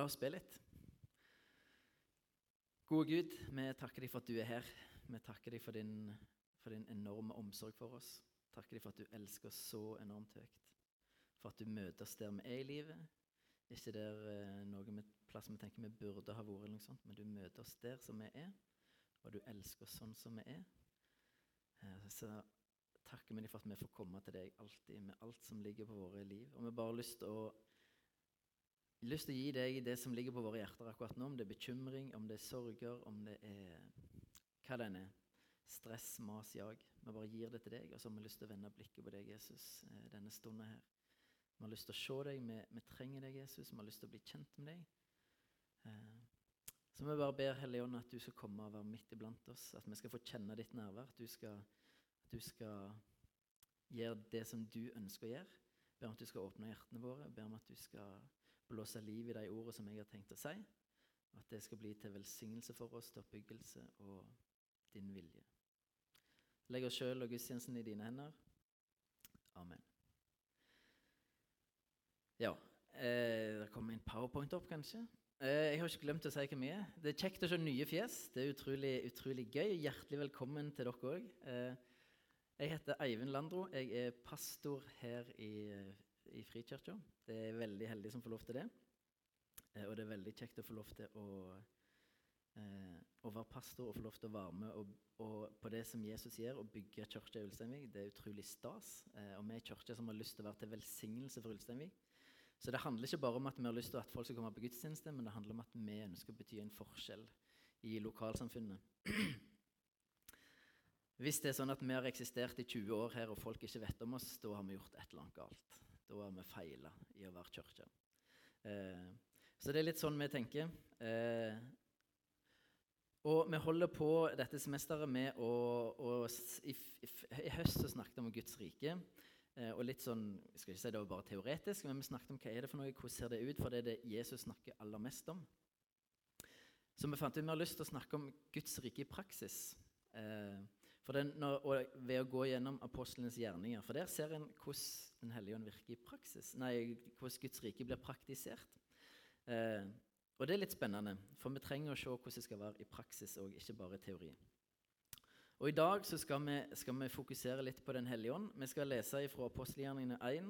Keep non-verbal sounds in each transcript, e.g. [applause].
La oss be litt. Gode Gud, vi takker deg for at du er her. Vi takker deg for din, for din enorme omsorg for oss. Takker deg for at du elsker oss så enormt høyt. For at du møter oss der vi er i livet. Ikke der eh, noe med plass vi tenker vi burde ha vært, eller noe sånt, men du møter oss der som vi er, og du elsker oss sånn som vi er. Eh, så takker vi deg for at vi får komme til deg alltid med alt som ligger på våre liv. Og vi bare har lyst til å lyst til å gi deg det som ligger på våre hjerter akkurat nå. Om det er bekymring, om det er sorger, om det er hva det er. Stress, mas, jag. Vi bare gir det til deg, og så har vi lyst til å vende blikket på deg, Jesus, eh, denne stunden her. Vi har lyst til å se deg, vi, vi trenger deg, Jesus. Vi har lyst til å bli kjent med deg. Eh, så vi bare ber Hellige Ånd at du skal komme og være midt iblant oss. At vi skal få kjenne ditt nærvær. At du skal, at du skal gjøre det som du ønsker å gjøre. Ber om at du skal åpne hjertene våre. Ber om at du skal blåse liv i de ordene som jeg har tenkt å si. Og at det skal bli til velsignelse for oss, til oppbyggelse og din vilje. Legg oss sjøl og gudstjenesten i dine hender. Amen. Ja, eh, det kommer en powerpoint opp, kanskje. Eh, jeg har ikke glemt å si hvem vi er. Det er kjekt å se nye fjes. Det er utrolig, utrolig gøy. Hjertelig velkommen til dere òg. Eh, jeg heter Eivind Landro. Jeg er pastor her i i Frikirka. Det er veldig heldig som får lov til det. Eh, og det er veldig kjekt å få lov til å, eh, å være pastor og få lov til å være med og, og på det som Jesus gjør, og bygge kirke i Ulsteinvik. Det er utrolig stas. Eh, og vi er kirke som har lyst til å være til velsignelse for Ulsteinvik. Så det handler ikke bare om at vi har lyst til at folk skal komme på gudstjeneste, men det handler om at vi ønsker å bety en forskjell i lokalsamfunnet. Hvis det er sånn at vi har eksistert i 20 år her, og folk ikke vet om oss, da har vi gjort et eller annet galt. Da har vi feila i å være kirke. Eh, så det er litt sånn vi tenker. Eh, og vi holder på dette semesteret med å, å i, i, i, høst så snakket vi om Guds rike. Eh, og litt sånn, jeg skal ikke si det var bare teoretisk, men vi snakket om hva er det for noe, hvordan ser det ut? For det er det Jesus snakker aller mest om. Så vi fant ut vi har lyst til å snakke om Guds rike i praksis. Eh, den, når, ved å gå gjennom apostlenes gjerninger. For der ser en hvordan Den hellige ånd virker i praksis. Nei, hvordan Guds rike blir praktisert. Eh, og det er litt spennende, for vi trenger å se hvordan det skal være i praksis og ikke bare i teori. Og I dag skal vi, skal vi fokusere litt på Den hellige ånd. Vi skal lese fra apostelgjerningene 1,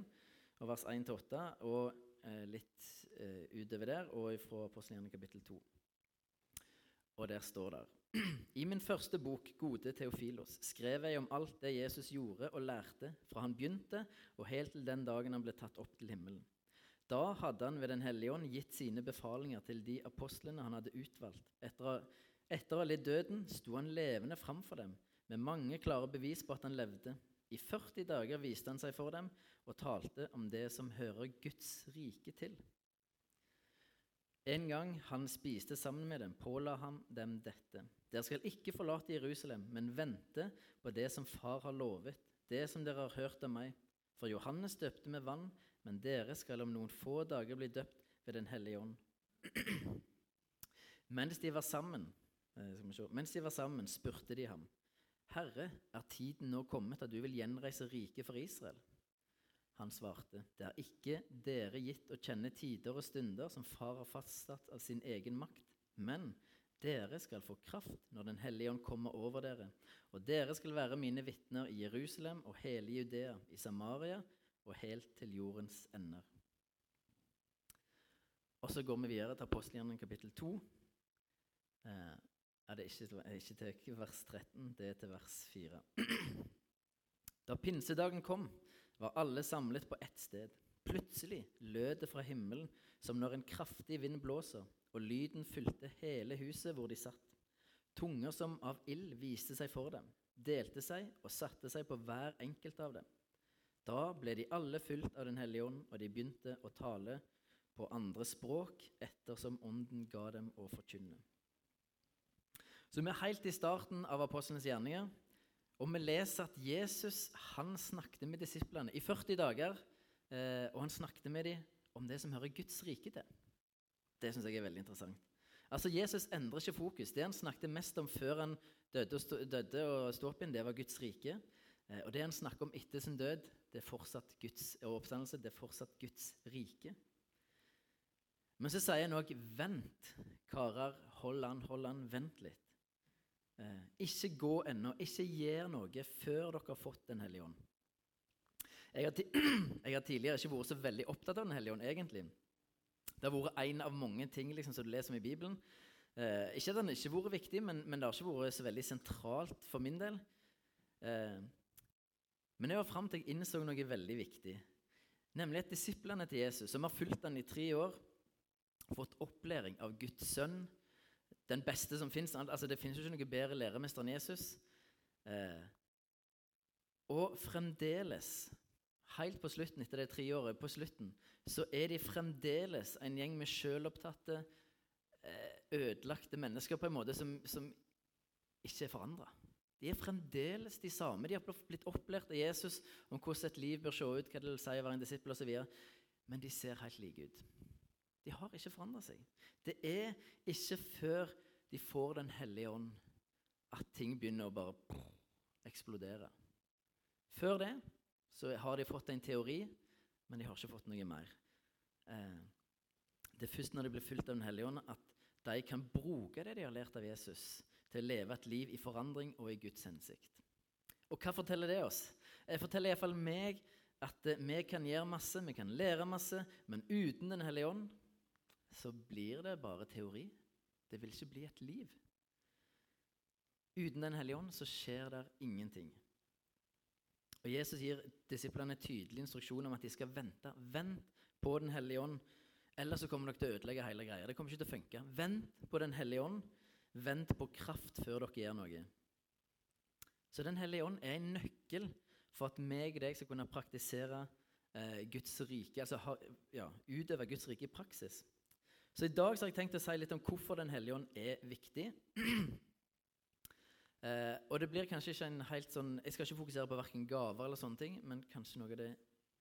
og vers 1-8, og eh, litt eh, utover der, og fra apostelgjerningene kapittel 2. Og der står det i min første bok, 'Gode Theofilos', skrev jeg om alt det Jesus gjorde og lærte fra han begynte og helt til den dagen han ble tatt opp til himmelen. Da hadde han ved Den hellige ånd gitt sine befalinger til de apostlene han hadde utvalgt. Etter, etter å ha lidd døden sto han levende framfor dem, med mange klare bevis på at han levde. I 40 dager viste han seg for dem og talte om det som hører Guds rike til. En gang han spiste sammen med dem, påla han dem dette. Dere skal ikke forlate Jerusalem, men vente på det som Far har lovet, det som dere har hørt av meg. For Johannes døpte med vann, men dere skal om noen få dager bli døpt ved Den hellige ånd. [clears throat] Mens de var sammen, se, mens de var sammen, spurte de ham, Herre, er tiden nå kommet at du vil gjenreise riket for Israel? Han svarte, Det er ikke dere gitt å kjenne tider og stunder som far har fastsatt av sin egen makt, men dere skal få kraft når Den hellige ånd kommer over dere, og dere skal være mine vitner i Jerusalem og hele Judea, i Samaria og helt til jordens ender. Og så går vi videre til apostelgjerningen kapittel 2. Eh, er det ikke, ikke til vers 13, det er til vers 4. [clears throat] Da pinsedagen kom, var alle samlet på ett sted. Plutselig lød det fra himmelen som når en kraftig vind blåser og lyden fylte hele huset hvor de satt. Tunger som av ild viste seg for dem, delte seg og satte seg på hver enkelt av dem. Da ble de alle fylt av Den hellige ånd, og de begynte å tale på andre språk ettersom Ånden ga dem å forkynne. Så vi er helt i starten av apostlenes gjerninger, og vi leser at Jesus han snakket med disiplene i 40 dager. Eh, og han snakket med dem om det som hører Guds rike til. Det syns jeg er veldig interessant. Altså, Jesus endrer ikke fokus. Det han snakket mest om før han døde og, stod, sto opp igjen, det var Guds rike. Eh, og det han snakker om etter sin død det er fortsatt Guds, oppstandelse, det er fortsatt Guds rike. Men så sier han òg 'vent'. Karer, hold an, hold an, vent litt. Eh, ikke gå ennå, ikke gjør noe før dere har fått Den hellige ånd. Jeg har, [clears throat] jeg har, tidligere ikke vært så veldig opptatt av Den hellige ånd, egentlig. Det har vært en av mange ting liksom, som du leser om i Bibelen. Eh, ikke at den ikke har vært viktig, men, men, det har ikke vært så veldig sentralt for min del. Eh, men jeg var fram til jeg innså noe veldig viktig. Nemlig at disiplene til Jesus, som har fulgt han i tre år, fått opplæring av Guds sønn, den beste som fins. Altså, det finnes jo ikke noe bedre læremester enn Jesus. Eh, og fremdeles, helt på slutten etter det tre året, på slutten, så er de fremdeles en gjeng med sjølopptatte, eh, ødelagte mennesker på en måte som, som ikke er forandra. De er fremdeles de samme. De har blitt opplært av Jesus om hvordan et liv bør se ut, hva det vil si å være en disippel osv. Men de ser helt like ut. De har ikke forandra seg. Det er ikke før de får Den hellige ånd, at ting begynner å bare eksplodere. Før det så har de fått en teori, men de har ikke fått noe mer. Eh, det er først når de blir fulgt av Den hellige ånd, at de kan bruke det de har lært av Jesus, til å leve et liv i forandring og i Guds hensikt. Og hva forteller det oss? Det forteller iallfall meg at vi kan gjøre masse, vi kan lære masse, men uten Den hellige ånd så blir det bare teori. Det vil ikke bli et liv. Uten Den hellige ånd så skjer det ingenting. Og Jesus gir disiplene tydelig instruksjon om at de skal vente. Vent på Den hellige ånd, ellers så kommer dere til å ødelegge hele greia. Det kommer ikke til å funke. Vent på Den hellige ånd. Vent på kraft før dere gjør noe. Så Den hellige ånd er en nøkkel for at meg og deg skal kunne praktisere eh, Guds rike, altså ha, ja, utøve Guds rike i praksis. Så i dag så har jeg tenkt å si litt om hvorfor Den hellige ånd er viktig. [clears throat] eh, og det blir kanskje ikke en helt sånn Jeg skal ikke fokusere på verken gaver eller sånne ting, men kanskje noe av det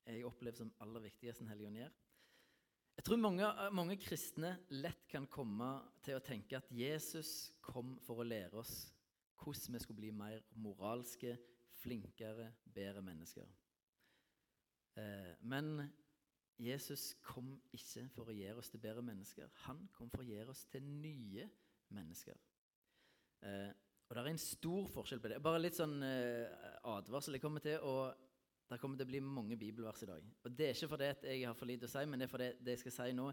jeg opplever som aller viktigst Den hellige ånd gjør. Jeg tror mange, mange, kristne lett kan komme til å tenke at Jesus kom for å lære oss hvordan vi skulle bli mer moralske, flinkere, bedre mennesker. Eh, men Jesus kom ikke for å gjøre oss til bedre mennesker. Han kom for å gjøre oss til nye mennesker. Eh, og det er en stor forskjell på det. Bare litt sånn eh, advarsel. Jeg kommer til å, Det kommer til å bli mange bibelvers i dag. Og Det er ikke fordi jeg har for lite å si, men det er fordi det jeg skal si nå,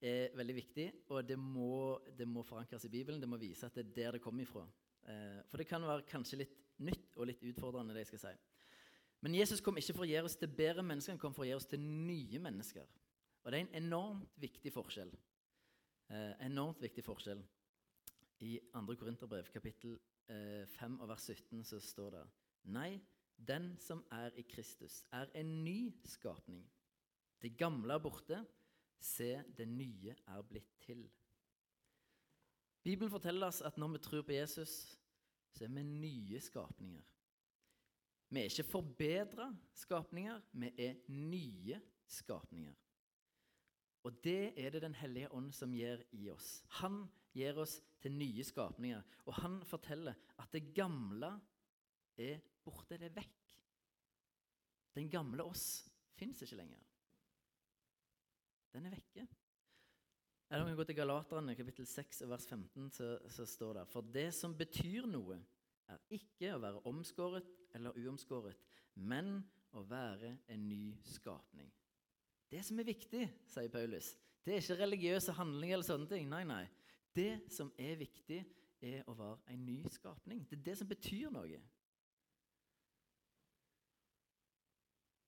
er veldig viktig. Og det må, det må forankres i Bibelen. Det må vise at det er der det kommer ifra. Eh, for det kan være kanskje litt nytt og litt utfordrende, det jeg skal si. Men Jesus kom ikke for å gjøre oss til bedre mennesker, han kom for å gjøre oss til nye mennesker. Og det er en enormt viktig forskjell. Eh, enormt viktig forskjell. I 2. Korinterbrev, kapittel eh, 5 og vers 17, så står det Nei, den som er i Kristus, er en ny skapning. Det gamle er borte. Se, det nye er blitt til. Bibelen forteller oss at når vi tror på Jesus, så er vi nye skapninger. Vi er ikke forbedra skapninger, vi er nye skapninger. Og det er det Den hellige ånd som gjør i oss. Han gjør oss til nye skapninger. Og han forteller at det gamle er borte, det er vekk. Den gamle oss fins ikke lenger. Den er vekke. Eller om vi går til Galaterne, kapittel 6, vers 15, så, så står det For det som betyr noe, er ikke å være omskåret eller uomskåret, men å være en ny skapning. Det som er viktig, sier Paulus, det er ikke religiøse handlinger eller sånne ting. Nei, nei. Det som er viktig, er å være en ny skapning. Det er det som betyr noe.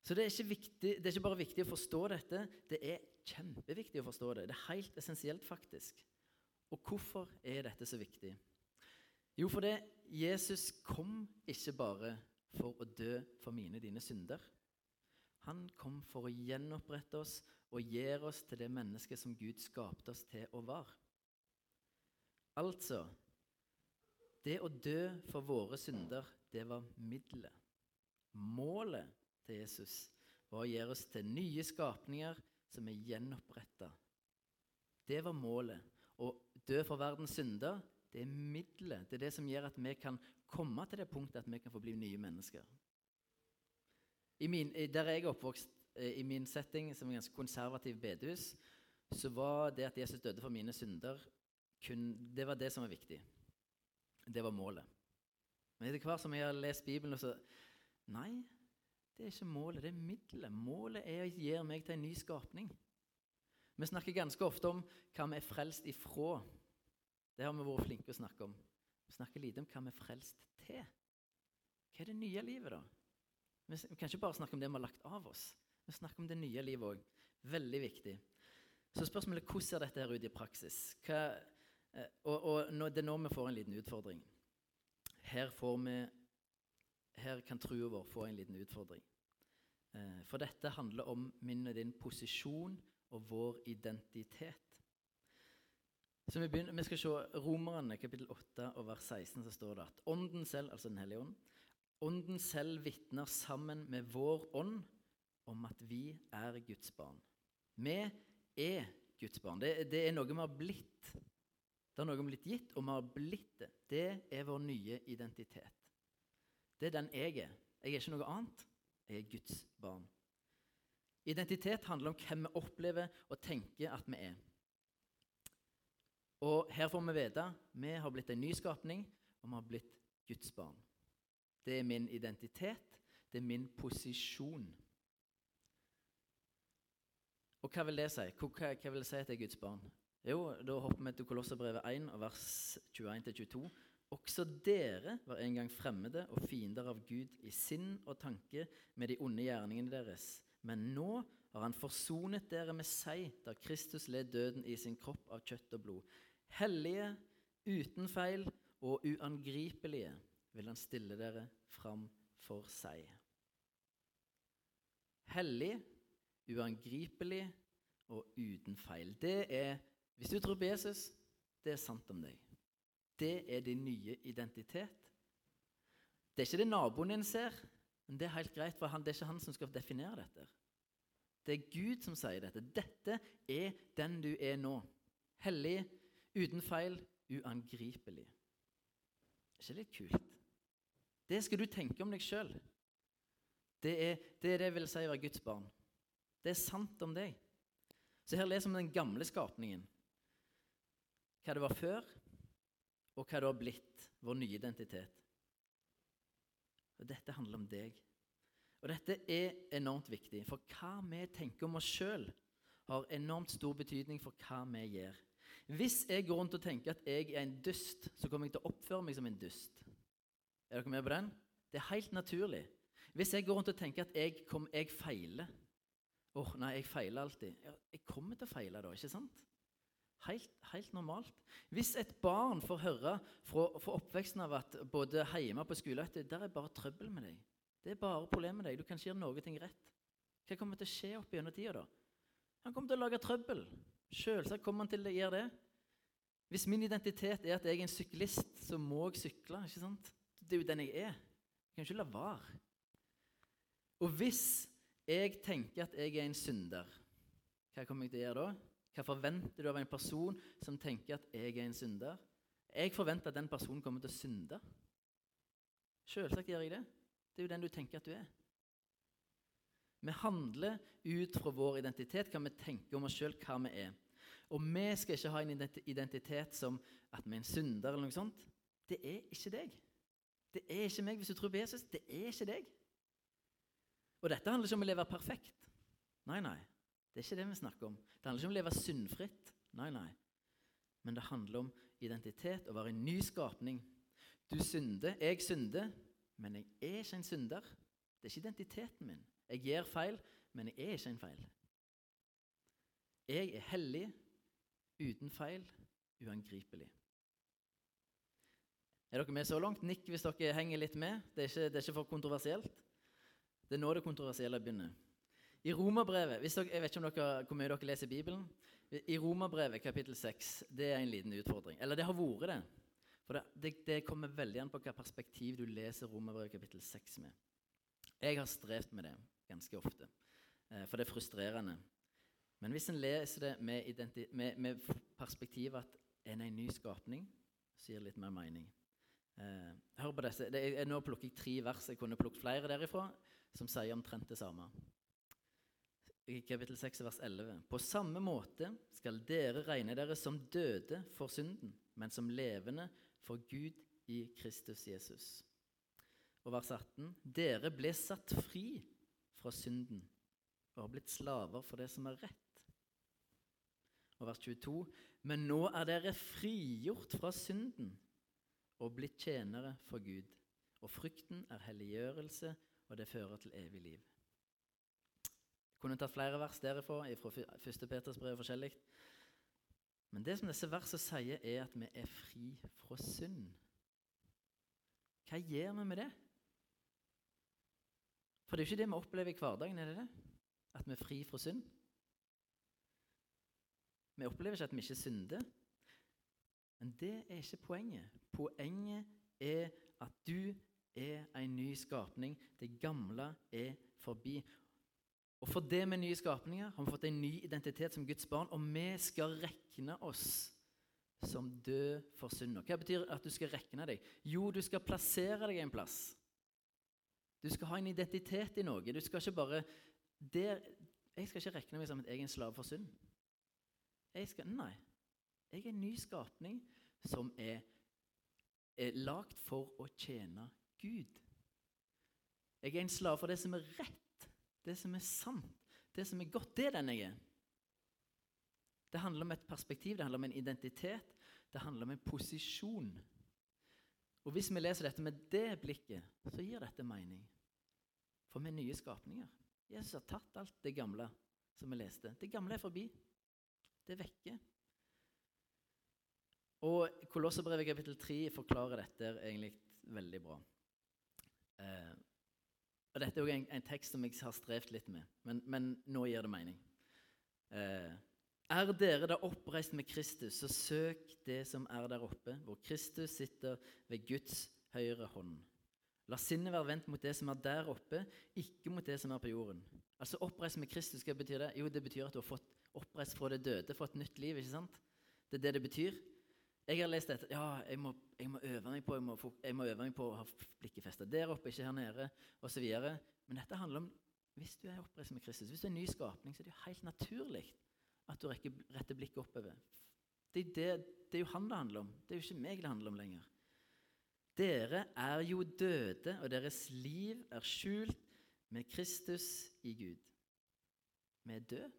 Så det er, ikke viktig, det er ikke bare viktig å forstå dette, det er kjempeviktig å forstå det. Det er helt essensielt, faktisk. Og hvorfor er dette så viktig? Jo, fordi Jesus kom ikke bare for å dø for mine dine synder. Han kom for å gjenopprette oss og gjøre oss til det mennesket som Gud skapte oss til å være. Altså Det å dø for våre synder, det var middelet. Målet til Jesus var å gjøre oss til nye skapninger som er gjenoppretta. Det var målet. Å dø for verdens synder, det er middelet. Det er det som gjør at vi kan komme til det punktet at vi kan få bli nye mennesker. Min, der jeg er oppvokst, eh, i min setting som en ganske konservativ bedehus, så var det at Jesus døde for mine synder, kun, det var det som var viktig. Det var målet. Men etter hvert som jeg har lest Bibelen, så Nei, det er ikke målet, det er middelet. Målet er å gjøre meg til en ny skapning. Vi snakker ganske ofte om hva vi er frelst ifra. Det har vi vært flinke å snakke om. Vi snakker lite om hva vi er frelst til. Hva er det nye livet, da? Vi kan ikke bare snakke om det vi har lagt av oss. Vi snakker om det nye livet òg. Veldig viktig. Så spørsmålet er hvordan ser dette her ut i praksis? Hva, eh, og, og nå, Det er nå vi får en liten utfordring. Her, vi, her kan trua vår få en liten utfordring. Eh, for dette handler om min og din posisjon og vår identitet. Så vi, begynner, vi skal se Romerne kapittel 8 og vers 16, så står det at Ånden selv, altså Den hellige ånd, Ånden selv vitner sammen med vår ånd om at vi er Guds barn. Vi er Guds barn. Det, det er noe vi har blitt. Det er noe vi har blitt gitt, og vi har blitt det. Det er vår nye identitet. Det er den jeg er. Jeg er ikke noe annet. Jeg er Guds barn. Identitet handler om hvem vi opplever og tenker at vi er. Og her får vi vite vi har blitt en ny skapning, og vi har blitt Guds barn. Det er min identitet, det er min posisjon. Og hva vil det si? Hva, hva vil det si at jeg er Guds barn? Jo, Da hopper vi til Kolosserbrevet 1, vers 21-22. Også dere var en gang fremmede og fiender av Gud i sinn og tanke med de onde gjerningene deres. Men nå har han forsonet dere med seg, da Kristus led døden i sin kropp av kjøtt og blod. Hellige, uten feil og uangripelige vil han stille dere fram for seg. Hellig, uangripelig og uten feil. Det er, Hvis du tror på Jesus, det er sant om deg. Det er din nye identitet. Det er ikke det naboen din ser, men det er helt greit, for han, det er ikke han som skal definere dette. Det er Gud som sier dette. Dette er den du er nå. Hellig, uten feil, uangripelig. Er ikke litt kult? Det skal du tenke om deg sjøl. Det er, det det vil si å være Guds barn. Det er sant om deg. Så her leser vi den gamle skapningen. Hva det var før, og hva det har blitt. Vår nye identitet. Og Dette handler om deg. Og Dette er enormt viktig, for hva vi tenker om oss sjøl, har enormt stor betydning for hva vi gjør. Hvis jeg går rundt og tenker at jeg er en dust, så kommer jeg til å oppføre meg som en dust. Er dere med på den? Det er helt naturlig. Hvis jeg går rundt og tenker at jeg, kom, jeg feiler Åh, oh, nei, jeg feiler alltid. Ja, jeg kommer til å feile da, ikke sant? Helt, helt, normalt. Hvis et barn får høre fra, fra oppveksten av at både hjemme og på skole at der er bare trøbbel med deg Det er bare problemet med deg. Du kan ikke gjøre noe rett. Hva kommer til å skje opp gjennom tida da? Han kommer til å lage trøbbel. Selvsagt kommer han til å gjøre det. Hvis min identitet er at jeg er en syklist, så må jeg sykle. ikke sant? Det er jo den jeg er. Jeg kan ikke la være. Og hvis jeg tenker at jeg er en synder, hva kommer jeg til å gjøre da? Hva forventer du av en person som tenker at jeg er en synder? Jeg forventer at den personen kommer til å synde. Selvsagt gjør jeg det. Det er jo den du tenker at du er. Vi handler ut fra vår identitet, hva vi tenker om oss sjøl, hva vi er. Og vi skal ikke ha en identitet som at vi er en synder eller noe sånt. Det er ikke deg. Det er ikke meg hvis du tror på Jesus. Det er ikke deg. Og dette handler ikke om å leve perfekt. Nei, nei. Det er ikke det vi snakker om. Det handler ikke om å leve syndfritt. Nei, nei. Men det handler om identitet, å være en ny skapning. Du synder, jeg synder, men jeg er ikke en synder. Det er ikke identiteten min. Jeg gjør feil, men jeg er ikke en feil. Jeg er hellig, uten feil, uangripelig. Er dere med så langt? Nikk hvis dere henger litt med. Det er ikke, det er ikke for kontroversielt. Det er nå det kontroversielle begynner. I Romerbrevet Jeg vet ikke om dere, hvor mye dere leser Bibelen. I Romerbrevet kapittel 6 det er en liten utfordring. Eller det har vært det. For det, det, det kommer veldig an på hvilket perspektiv du leser Romerbrevet kapittel 6 med. Jeg har strevd med det ganske ofte. Eh, for det er frustrerende. Men hvis en leser det med, med, med perspektivet at en er en ny skapning, så gir det litt mer mening. Eh, hør på disse. Det er, nå plukker jeg tre vers. Jeg kunne plukket flere derifra som sier omtrent det samme. i kapittel 6, vers 11. På samme måte skal dere regne dere som døde for synden, men som levende for Gud i Kristus Jesus. Og vers 18. Dere ble satt fri fra synden og har blitt slaver for det som er rett. Og vers 22. Men nå er dere frigjort fra synden og blitt tjenere for Gud. Og frykten er helliggjørelse, og det fører til evig liv. Jeg kunne tatt flere vers derifra, fra 1. Peters brev forskjellig. Men det som disse versene sier, er at vi er fri fra synd. Hva gjør vi med det? For det er jo ikke det vi opplever i hverdagen, er det det? At vi er fri fra synd? Vi opplever ikke at vi ikke synder. Men det er ikke poenget. Poenget er at du er en ny skapning. Det gamle er forbi. Og for det med nye skapninger har vi fått en ny identitet som Guds barn, og vi skal rekne oss som død for synder. Hva betyr at du skal rekne deg? Jo, du skal plassere deg en plass. Du skal ha en identitet i noe. Du skal ikke bare der, Jeg skal ikke rekne meg som et egen slave for synd. Jeg skal, nei. Jeg er en ny skapning som er, er lagd for å tjene Gud. Jeg er en slave for det som er rett, det som er sant, det som er godt. Det er den jeg er. Det handler om et perspektiv, det handler om en identitet, det handler om en posisjon. Og Hvis vi leser dette med det blikket, så gir dette mening. For vi er nye skapninger. Jesus har tatt alt det gamle som vi leste. Det gamle er forbi. Det er vekke. Og Kolosserbrevet kapittel 3 forklarer dette egentlig veldig bra. Eh, og Dette er også en, en, tekst som jeg har strevd litt med, men, men nå gir det mening. Eh, er dere da oppreist med Kristus, så søk det som er der oppe, hvor Kristus sitter ved Guds høyre hånd. La sinnet være vendt mot det som er der oppe, ikke mot det som er på jorden. Altså Oppreist med Kristus, hva betyr det? Jo, det betyr at du har fått oppreist fra det døde, fått nytt liv. ikke sant? Det er det det betyr. Jeg har lest dette. Ja, jeg må, jeg må øve meg på jeg må, jeg må, øve meg på å ha blikket festet der oppe, ikke her nede, osv. Men dette handler om hvis du er oppreist med Kristus, hvis du er en ny skapning, så er det jo helt naturlig at du rekker, retter blikket oppover. Det, det, det, er jo han det handler om. Det er jo ikke meg det handler om lenger. Dere er jo døde, og deres liv er skjult med Kristus i Gud. Vi er døde.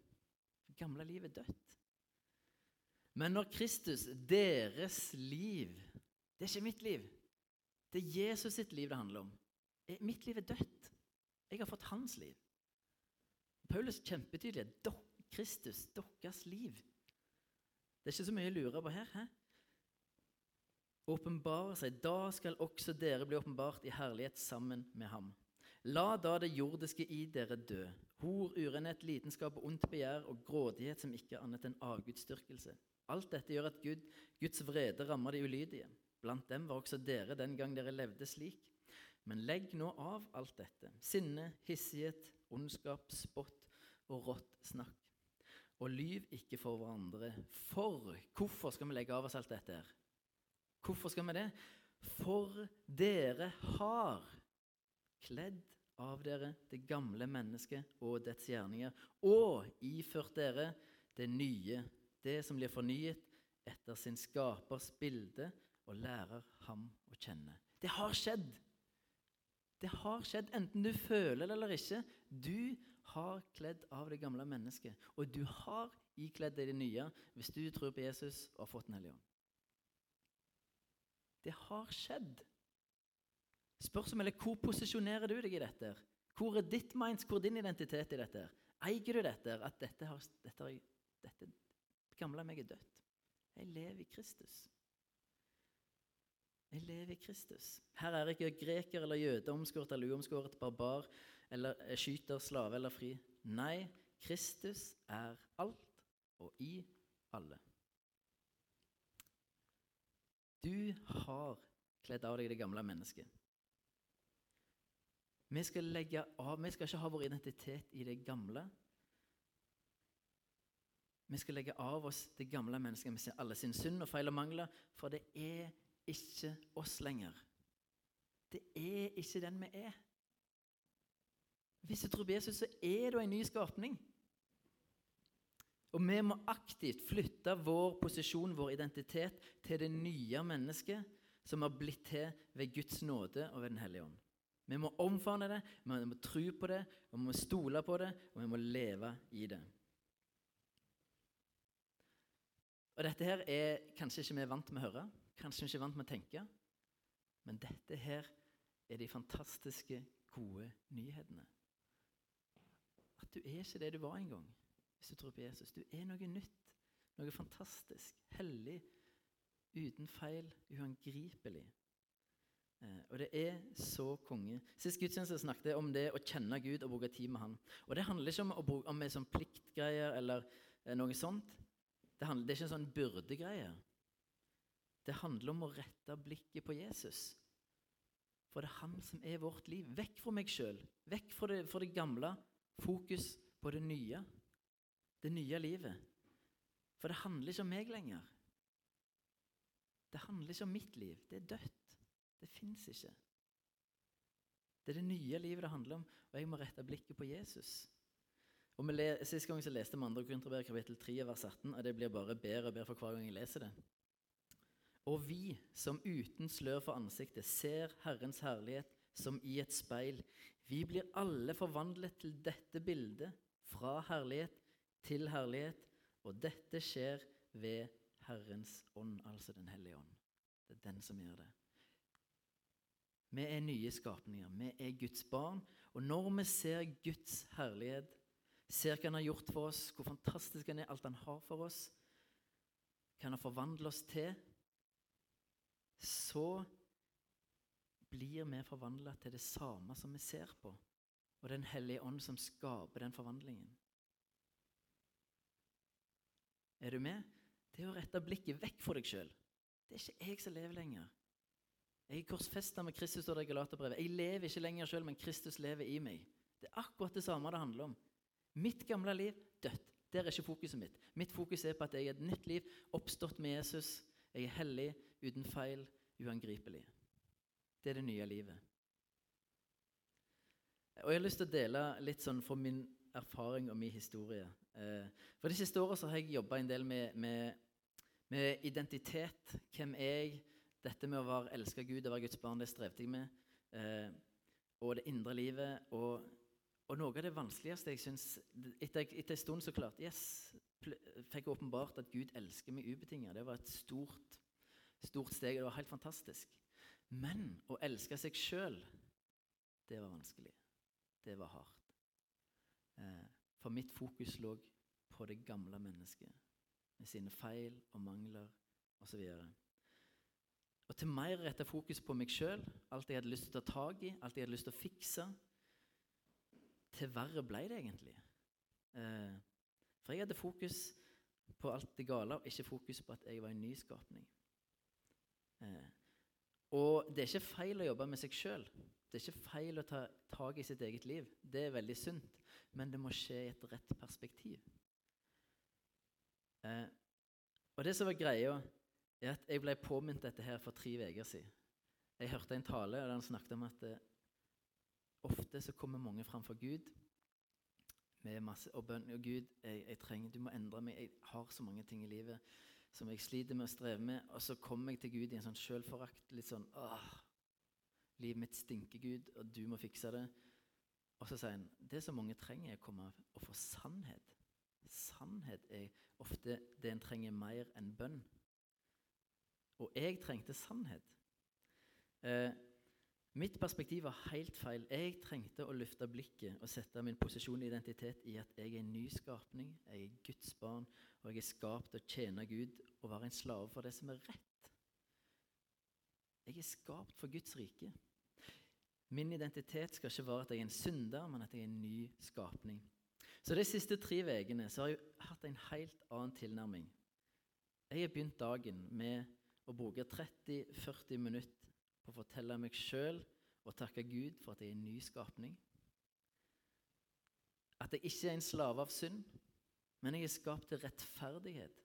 Det gamle livet er dødt. Men når Kristus, deres liv Det er ikke mitt liv. Det er Jesus sitt liv det handler om. Mitt liv er dødt. Jeg har fått hans liv. Paulus er kjempetydelig. Kristus, deres liv. Det er ikke så mye å lure på her. Hæ? Åpenbare seg. Da skal også dere bli åpenbart i herlighet sammen med ham. La da det jordiske i dere dø. Hor, urenhet, lidenskap og ondt begjær og grådighet som ikke er annet enn avgudsdyrkelse. Alt dette gjør at Gud, Guds vrede rammer de ulydige. Blant dem var også dere den gang dere levde slik. Men legg nå av alt dette. Sinne, hissighet, ondskap, spott og rått snakk og lyv ikke for hverandre. For hvorfor skal vi legge av oss alt dette? her? Hvorfor skal vi det? For dere har kledd av dere det gamle mennesket og dets gjerninger, og iført dere det nye, det som blir fornyet etter sin skapers bilde, og lærer ham å kjenne. Det har skjedd. Det har skjedd, enten du føler det eller ikke. Du har kledd av det gamle mennesket. Og du har ikledd deg det nye hvis du tror på Jesus og har fått Den hellige ånd. Det har skjedd. Spørsmålet er hvor posisjonerer du deg i dette? Hvor er ditt minds, hvor er din identitet i dette? Eier du dette? At dette, har, dette, dette gamle meg er dødt. Jeg lever i Kristus. Jeg lever i Kristus. Her er ikke greker eller jøde, omskåret eller uomskåret, barbar eller skyter, slave eller fri. Nei, Kristus er alt og i alle. Du har kledd av deg det gamle mennesket. Vi skal, legge av, vi skal ikke ha vår identitet i det gamle. Vi skal legge av oss det gamle mennesket med alle sin synd og feil og mangler, for det er ikke oss lenger. Det er ikke den vi er. Hvis du tror på Jesus, så er du en ny skapning. Og vi må aktivt flytte vår posisjon, vår identitet, til det nye mennesket som har blitt til ved Guds nåde og ved Den hellige ånd. Vi må omfavne det, vi må tro på det, vi må stole på det, og vi må leve i det. Og Dette her er kanskje ikke vi er vant med å høre, kanskje vi ikke er vant med å tenke. Men dette her er de fantastiske, gode nyhetene. At du er ikke det du var en gang hvis du tror på Jesus. Du er noe nytt, noe fantastisk, hellig, uten feil, uangripelig. Eh, og det er så konge. Sist gudstjeneste snakket jeg om det å kjenne Gud og bruke tid med Han. Og det handler ikke om, å bruke, om sånn pliktgreier eller eh, noe sånt. Det, handler, det er ikke en sånn byrdegreie. Det handler om å rette blikket på Jesus. For det er han som er vårt liv. Vekk fra meg sjøl. Vekk fra det, fra det gamle. Fokus på det nye. Det nye livet. For det handler ikke om meg lenger. Det handler ikke om mitt liv. Det er dødt. Det fins ikke. Det er det nye livet det handler om, og jeg må rette blikket på Jesus. Og Sist gang så leste vi 2. Korinterbrev kapittel 3 vers 18, og det blir bare bedre og bedre for hver gang jeg leser det. Og vi som uten slør for ansiktet ser Herrens herlighet som i et speil, vi blir alle forvandlet til dette bildet, fra herlighet til herlighet, og dette skjer ved Herrens ånd, altså Den hellige ånd. Det er den som gjør det. Vi er nye skapninger. Vi er Guds barn. Og når vi ser Guds herlighet, ser hva han har gjort for oss, hvor fantastisk han er, alt han har for oss, hva han har forvandlet oss til, så blir vi forvandla til det samme som vi ser på, og Den hellige ånd som skaper den forvandlingen. Er du med? Det er å rette blikket vekk fra deg sjøl. Det er ikke jeg som lever lenger. Jeg er korsfesta med Kristus, og det Galaterbrevet. Jeg lever ikke lenger sjøl, men Kristus lever i meg. Det er akkurat det samme det handler om. Mitt gamle liv dødt. Der er ikke fokuset mitt. Mitt fokus er på at jeg er et nytt liv, oppstått med Jesus. Jeg er hellig, uten feil, uangripelig. Det er det nye livet. Og Jeg har lyst til å dele litt sånn fra min erfaring og min historie. Eh, for De siste åra har jeg jobba en del med, med, med identitet. Hvem er jeg? Dette med å være elska Gud og være Guds barn, det strevde jeg med. Eh, og det indre livet. Og, og, noe av det vanskeligste jeg syns Etter, etter en stund så klart Yes, fikk jeg åpenbart at Gud elsker meg ubetinget. Det var et stort, stort steg. Det var helt fantastisk. Men å elske seg sjøl, det var vanskelig. Det var hardt. Eh, for mitt fokus lå på det gamle mennesket med sine feil og mangler osv. Og til mer rette fokus på meg sjøl, alt jeg hadde lyst til å ta tak i, alt jeg hadde lyst til å fikse, til verre ble det egentlig. Eh, for jeg hadde fokus på alt det gale, og ikke fokus på at jeg var en ny skapning. Eh, og det er ikke feil å jobbe med seg sjøl. Det er ikke feil å ta tak i sitt eget liv. Det er veldig sunt, men det må skje i et rett perspektiv. Eh, og det som var greia er at jeg ble påminnet dette her for tre uker siden. Jeg hørte en tale og den snakket om at eh, ofte så kommer mange framfor Gud med masse og bønn. Og Gud, jeg, jeg, trenger, du må endre meg. Jeg har så mange ting i livet som jeg sliter med og strever med. Og så kommer jeg til Gud i en sånn sjølforakt. Litt sånn åh, Livet mitt stinker, Gud, og du må fikse det. Og så sier han det som mange trenger, er å komme og få sannhet. Sannhet er ofte det en trenger mer enn bønn. Og jeg trengte sannhet. Eh, mitt perspektiv var helt feil. Jeg trengte å løfte blikket og sette min posisjon og identitet i at jeg er en ny skapning. Jeg er Guds barn, og jeg er skapt til å tjene Gud og være en slave for det som er rett. Jeg er skapt for Guds rike. Min identitet skal ikke være at jeg er en synder, men at jeg er en ny skapning. Så De siste tre ukene har jeg hatt en helt annen tilnærming. Jeg har begynt dagen med å bruke 30-40 minutter å fortelle meg sjøl og takke Gud for at jeg er en ny skapning. At jeg ikke er en slave av synd, men jeg er skapt til rettferdighet.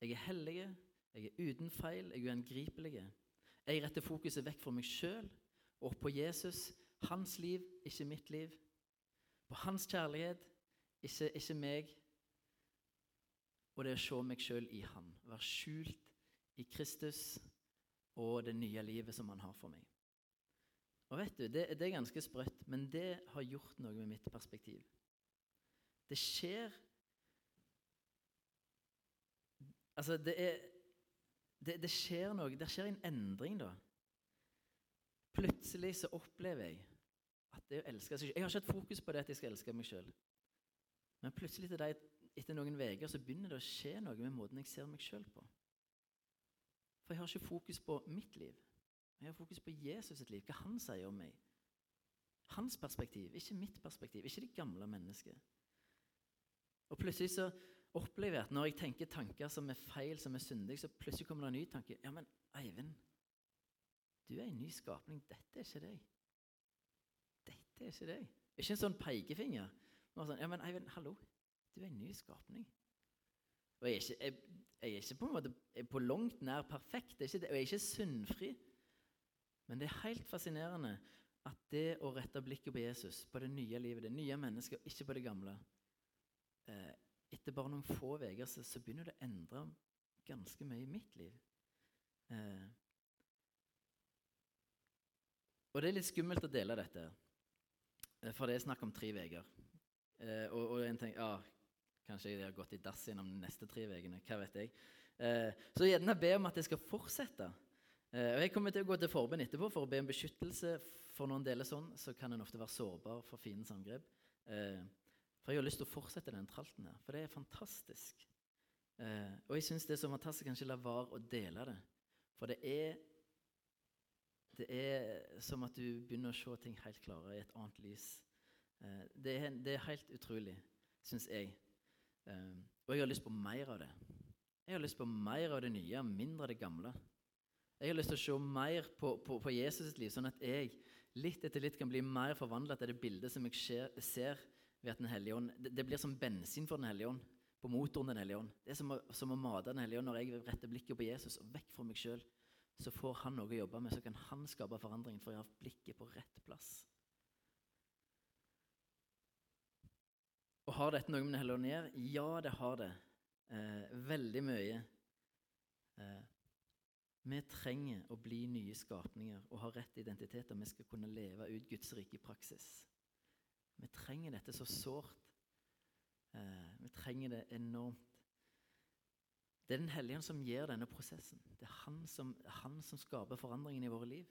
Jeg er hellig, jeg er uten feil, jeg er uangripelig. Jeg retter fokuset vekk fra meg sjøl og på Jesus. Hans liv, ikke mitt liv. På hans kjærlighet, ikke, ikke meg. og det er å se meg sjøl i Han. Være skjult i Kristus og det nye livet som Han har for meg. Og vet du, det, det er ganske sprøtt, men det har gjort noe med mitt perspektiv. Det skjer Altså, det er det, det, skjer noe. Det skjer en endring, da. Plutselig så opplever jeg at det å elske seg Jeg har ikke hatt fokus på det at jeg skal elske meg sjøl. Men plutselig etter noen uker så begynner det å skje noe med måten jeg ser meg sjøl på. For jeg har ikke fokus på mitt liv. Jeg har fokus på Jesus sitt liv, hva han sier om meg. Hans perspektiv, ikke mitt perspektiv, ikke det gamle mennesket. Og plutselig så opplever jeg at når jeg tenker tanker som er feil, som er syndige, så plutselig kommer det en ny tanke. Ja, men Eivind, du er en ny skapning. Dette er ikke deg. Dette er ikke deg. Ikke en sånn pekefinger. Sånn, ja, men Eivind, hallo. Du er en ny skapning. Og jeg er ikke, jeg, jeg er ikke på måte på langt nær perfekt, og jeg er ikke syndfri. Men det er helt fascinerende at det å rette blikket på Jesus, på det nye livet, det nye mennesket, og ikke på det gamle eh, Etter bare noen få uker så, så, begynner det å endre ganske mye i mitt liv. Eh, og det er litt skummelt å dele dette, eh, for det er snakk om tre uker. Eh, og, og, en tenker ja, Kanskje jeg har gått i dass gjennom de neste tre ukene. Hva vet jeg. Eh, så gjerne be om at jeg skal fortsette. Eh, og Jeg kommer til å gå til forbund etterpå for å be om beskyttelse. For noen deler sånn så kan en ofte være sårbar for fiendens angrep. Eh, for jeg har lyst til å fortsette den tralten her, for det er fantastisk. Og jeg syns det er så fantastisk kanskje la være å dele det. For det er det er som at du begynner å se ting helt klare i et annet lys. Det, er, det, er, helt utrolig, syns jeg. Eh, og jeg har lyst på mer av det. Jeg har lyst på mer av det nye, mindre av det gamle. Jeg har lyst til å se mer på, på, på Jesus' liv, sånn at jeg litt etter litt kan bli mer forvandla til det bildet som jeg ser ved at Den hellige ånd det, det, blir som bensin for Den hellige ånd, på motoren Den hellige ånd. Det er som å, som å mate Den hellige ånd når jeg retter blikket på Jesus og vekk fra meg sjøl. Så får han noe å jobbe med, så kan han skape forandring, for jeg har blikket på rett plass. Og Har dette noe med det hellige å gjøre? Ja, det har det. Eh, veldig mye. Eh, vi trenger å bli nye skapninger og ha rett identitet om vi skal kunne leve ut Guds rike i praksis. Vi trenger dette så sårt. Eh, vi trenger det enormt. Det er Den hellige ånd som gjør denne prosessen. Det er han som, han som skaper forandringen i våre liv.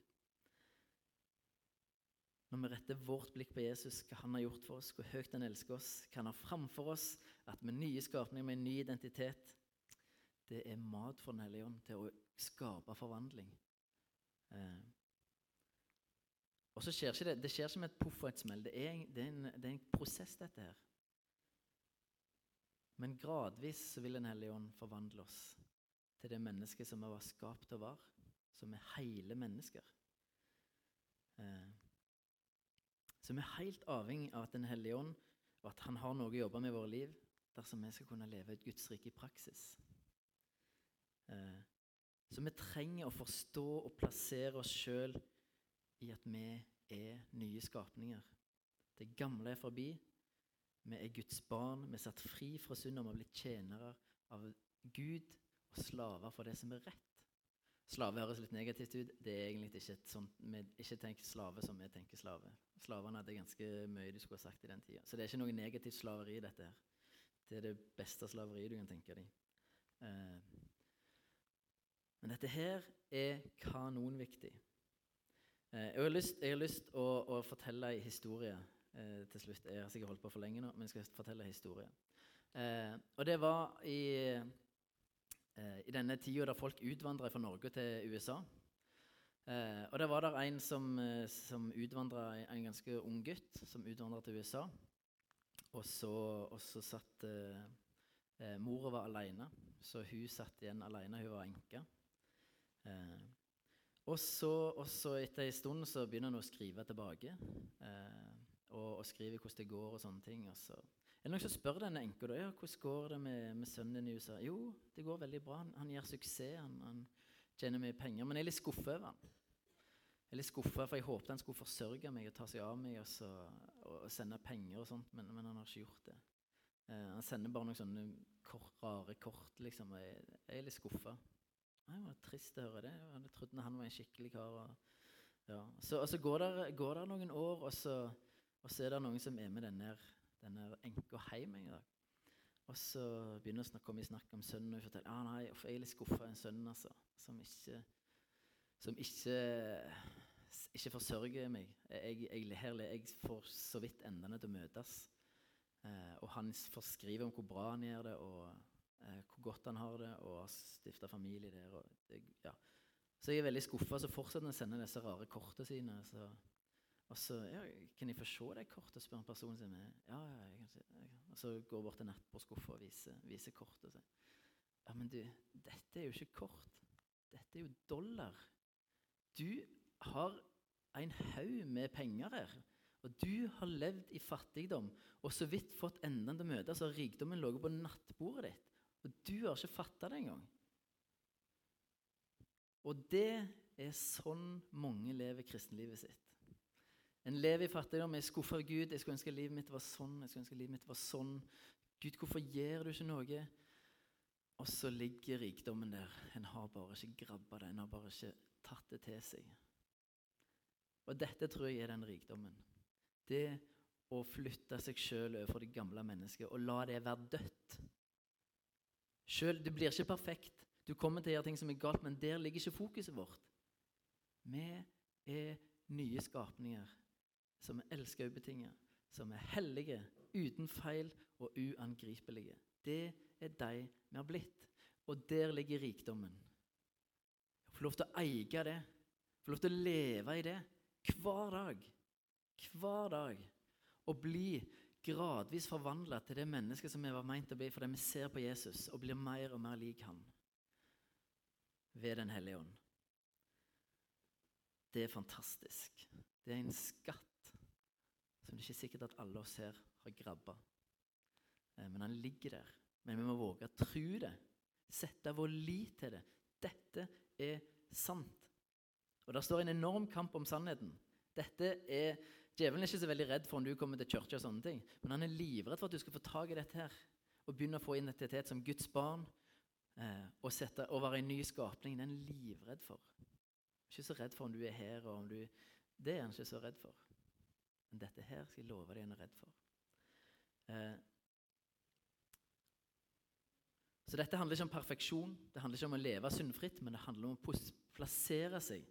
Når vi retter vårt blikk på Jesus, hva han har gjort for oss, hvor høyt han elsker oss, hva han har framfor oss, at vi er nye skapninger med en ny identitet Det er mat for Den hellige ånd til å skape forvandling. Eh. Og så skjer ikke det det skjer ikke med et poff og et smell. Det er, det, er en, det er, en, prosess, dette her. Men gradvis så vil Den hellige ånd forvandle oss til det mennesket som vi var skapt til å være, som er hele mennesker. Eh. Så vi er helt avhengig av at Den hellige ånd og at Han har noe å jobbe med i våre liv dersom vi skal kunne leve et Guds rike i praksis. Eh, så vi trenger å forstå og plassere oss sjøl i at vi er nye skapninger. Det gamle er forbi. Vi er Guds barn. Vi er satt fri fra synd og vi har blitt tjenere av Gud og slaver for det som er rett. Slave høres litt negativt ut. Det er egentlig ikke et sånt, vi ikke tenker slave som vi tenker slave. Slavene hadde ganske mye de skulle ha sagt i den tida. Så det er ikke noe negativt slaveri, dette her. Det er det beste slaveriet du kan tenke deg. Eh, men dette her er kanonviktig. Eh, jeg har lyst, lyst å, å, fortelle en historie eh, til slutt. Jeg har sikkert holdt på for lenge nå, men jeg skal fortelle en historie. og det var i eh, i denne tida da folk utvandra fra Norge til USA. Eh, og der var det en som, eh, som utvandra, en ganske ung gutt, som utvandra til USA. Og så, og så satt eh, eh Mora var alene, så hun satt igjen alene. Hun var enke. Eh, og så, etter en stund så begynner han å skrive tilbake. Eh, og, og skrive hvordan det går og sånne ting. Og så er det noen som spør denne enka ja, hvordan går det med, med, sønnen din i USA. Jo, det går veldig bra. Han, han gjør suksess. Han, han, tjener mye penger. Men jeg er litt skuffa over han. Jeg er litt skuffa, for jeg håpet han skulle forsørge meg og ta seg av meg og, så, og sende penger og sånt, men, men han har ikke gjort det. Eh, han sender bare noen sånne kort, rare kort, liksom. Jeg, jeg er litt skuffa. Det var trist å høre det. Jeg hadde trodd han var en skikkelig kar. Og, ja. så, og så går det, går det noen år, og så, og så, er det noen som er med denne, denne enka hjem en dag. Og så begynner vi å komme i snakk om sønnen, og forteller ah, nei, jeg er litt skuffa av en sønn altså, som ikke, som ikke ikke forsørger meg. Jeg, jeg, her, jeg får så vidt endene til å møtes. Eh, og han får skrive om hvor bra han gjør det, og eh, hvor godt han har det, og har stifta familie der. Det, ja. Så jeg er veldig skuffa. Så fortsetter han å sende disse rare kortene sine. Så, og så ja, 'Kan jeg få se det kortet?' spør personen sin. Med. Ja, ja, jeg kan se, jeg Og så går jeg bort til nattbordskuffa og viser, viser kortet. Ja, men du, dette er jo ikke kort. Dette er jo dollar. Du har en haug med penger her. Og du har levd i fattigdom og så vidt fått endene til møte, så har rikdommen ligget på nattbordet ditt. Og du har ikke fatta det engang. Og det er sånn mange lever kristenlivet sitt. En lever i fattigdom, er skuffa av Gud. 'Jeg skulle ønske livet mitt var sånn.' jeg skulle ønske livet mitt var sånn. 'Gud, hvorfor gjør du ikke noe?' Og så ligger rikdommen der. En har bare ikke grabba det. En har bare ikke tatt det til seg. Og dette tror jeg er den rikdommen. Det å flytte seg sjøl overfor det gamle mennesket og la det være dødt. Selv, du blir ikke perfekt. Du kommer til å gjøre ting som er galt, men der ligger ikke fokuset vårt. Vi er nye skapninger som er elska ubetinget, som er hellige, uten feil og uangripelige. Det er de vi har blitt. Og der ligger rikdommen. Få lov til å eie det, få lov til å leve i det hver dag. Hver dag. Og bli gradvis forvandla til det mennesket som vi var meint å bli fordi vi ser på Jesus og blir mer og mer lik han ved Den hellige ånd. Det er fantastisk. Det er en skatt som det er ikke sikkert at alle oss her har grabba. Eh, men han ligger der. Men vi må våge å tro det. Sette vår lit til det. Dette er sant. Og der står en enorm kamp om sannheten. Dette er, Djevelen er ikke så veldig redd for om du kommer til kirke, og sånne ting, men han er livredd for at du skal få tak i dette her og begynne å få identitet som Guds barn eh, og, sette, og være en ny skapning. Det er han livredd for. Ikke så redd for om du er her, og om du Det er han ikke så redd for. Men dette her skal jeg love deg en er redd for. Eh, så dette handler ikke om perfeksjon, det handler ikke om å leve syndfritt, men det handler om å plassere seg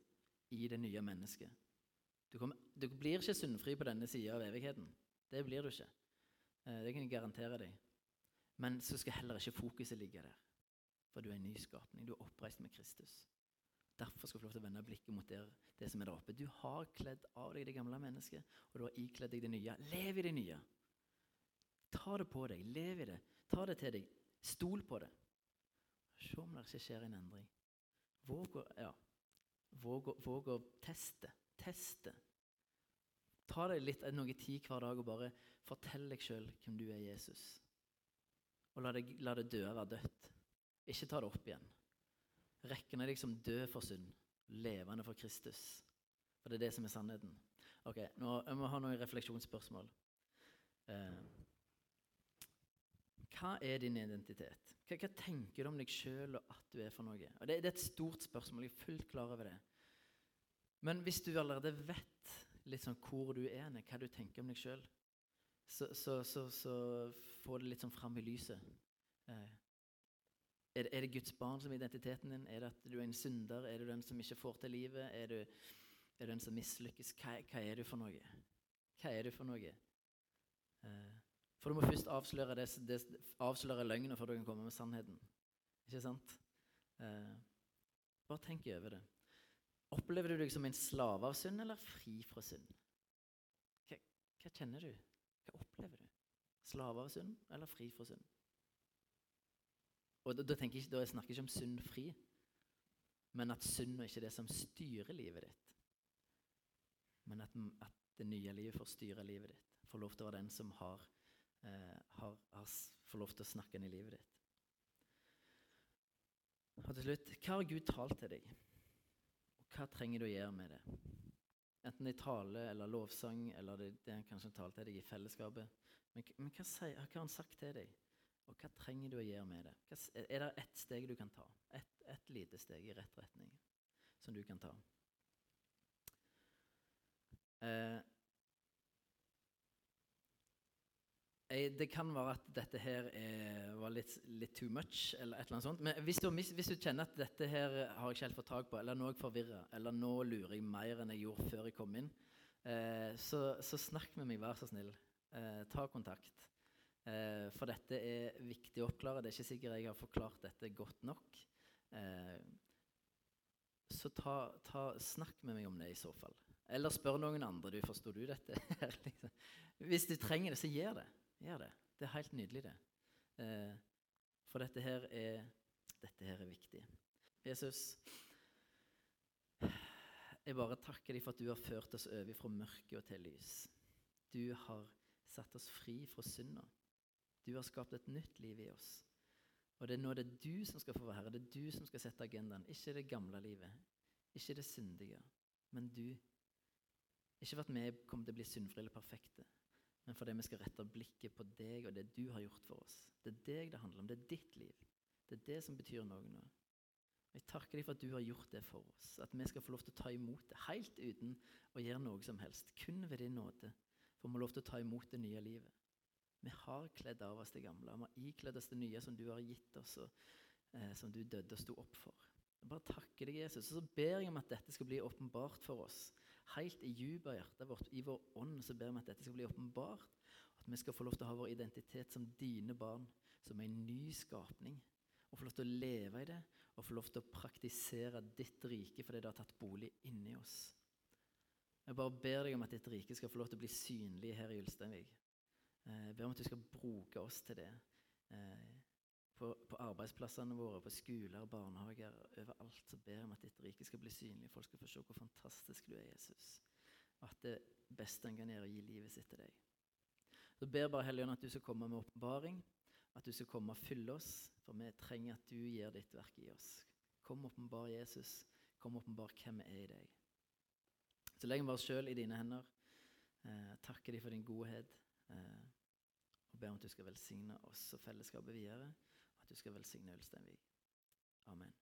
i det nye mennesket. Du, kommer, du blir ikke syndfri på denne sida av evigheten. Det blir du ikke. Eh, det kan jeg garantere deg. Men så skal heller ikke fokuset ligge der. For du er en ny skapning. Du er oppreist med Kristus. Derfor skal du få lov til å vende blikket mot der, det som er der oppe. Du har kledd av deg det gamle mennesket, og du har ikledd deg det nye. Lev i det nye. Ta det på deg. Lev i det. Ta det til deg. Stol på det. Se om det ikke skjer en endring. Våg å, ja, våg, å teste. Teste. Ta deg litt, noe tid hver dag og bare fortell deg sjøl hvem du er, Jesus. Og la det, la det døde være dødt. Ikke ta det opp igjen. Rekken deg som død for synd, levende for Kristus. For det er det som er sannheten. Ok, nå, Jeg må ha noen refleksjonsspørsmål. Eh, hva er din identitet? Hva, hva tenker du om deg sjøl og at du er for noe? Og det, det, er et stort spørsmål. Jeg er fullt klar over det. Men hvis du allerede vet litt sånn hvor du er, hva du tenker om deg sjøl, så, så, så, så, får det litt sånn fram i lyset. Eh, er, det, er, det, Guds barn som er identiteten din? Er det at du er en synder? Er du den som ikke får til livet? Er du, er du den som mislykkes? Hva, hva, er du for noe? Hva er du for noe? Eh, for du må først avsløre, det, det, avsløre løgnen før du kan komme med sannheten. Ikke sant? Eh, bare tenk over det. Opplever du deg som en slave av synd eller fri fra synd? Hva, hva kjenner du? Hva opplever du? Slave av synd eller fri fra synd? Og da, da, jeg, da snakker jeg ikke om sunn fri, men at synd er ikke det som styrer livet ditt. Men at, at, det nye livet får styre livet ditt. Får lov til å være den som har, eh, har, har, får lov til å snakke inn i livet ditt. Og til slutt, hva har Gud talt til deg? Og hva trenger du å gjøre med det? Enten i tale eller lovsang, eller det, det er kanskje en tale til deg i fellesskapet Men, men hva, sier, hva har han sagt til deg? Og hva trenger du å gjøre med det? Er det ett steg du kan ta? Et, et lite steg i rett retning som du kan ta? Eh, det kan være at dette her er, var litt, litt, too much, eller et eller annet sånt. Men hvis du, hvis du, kjenner at dette her har jeg ikke helt fått tak på, eller nå er jeg forvirra, eller nå lurer jeg mer enn jeg gjorde før jeg kom inn, eh, så, så, snakk med meg, vær så snill. Eh, ta kontakt. Eh, for dette er viktig å oppklare. Det er ikke sikkert jeg har forklart dette godt nok. Eh, så ta, ta, snakk med meg om det i så fall. Eller spør noen andre. du, Forsto du dette? liksom. Hvis du trenger det, så gjør det. Gjør det. Det er helt nydelig, det. Eh, for dette her, er, dette her er viktig. Jesus, jeg bare takker deg for at du har ført oss over fra mørke og til lys. Du har satt oss fri fra synda. Du har skapt et nytt liv i oss. Og det er nå det er du som skal få være herre. Det er du som skal sette agendaen. Ikke det gamle livet. Ikke det syndige. Men du. Ikke for at vi kommer til å bli syndfrie eller perfekte, men fordi vi skal rette blikket på deg og det du har gjort for oss. Det er deg det handler om. Det er ditt liv. Det er det som betyr noe nå. Jeg takker deg for at du har gjort det for oss. At vi skal få lov til å ta imot det helt uten å gjøre noe som helst. Kun ved din nåde får vi lov til å ta imot det nye livet. Vi har kledd av oss det gamle. Vi har ikledd oss det nye som du har gitt oss, og eh, som du døde og sto opp for. Jeg bare takker deg, Jesus. Og så ber jeg om at dette skal bli åpenbart for oss. Helt i dypet av hjertet vårt, i vår ånd, så ber vi at dette skal bli åpenbart. At vi skal få lov til å ha vår identitet som dine barn, som en ny skapning. Og få lov til å leve i det, og få lov til å praktisere ditt rike fordi det har tatt bolig inni oss. Jeg bare ber deg om at ditt rike skal få lov til å bli synlig her i Ulsteinvik. Eh, jeg ber om at du skal bruke oss til det. Eh, på, på, arbeidsplassene våre, på skoler, barnehager, overalt så ber jeg om at ditt rike skal bli synlig. Folk skal få se hvor fantastisk du er, Jesus. Og at det beste en kan gjøre, er å gi livet sitt til deg. Så ber bare Helligånd at du skal komme med åpenbaring, at du skal komme og fylle oss. For vi trenger at du gjør ditt verk i oss. Kom åpenbar Jesus. Kom åpenbar hvem vi er i deg. Så legger vi oss sjøl i dine hender. Eh, takker de for din godhet. Eh, og ber om at du skal velsigne oss og fellesskapet videre. At du skal velsigne Ulsteinvik. Amen.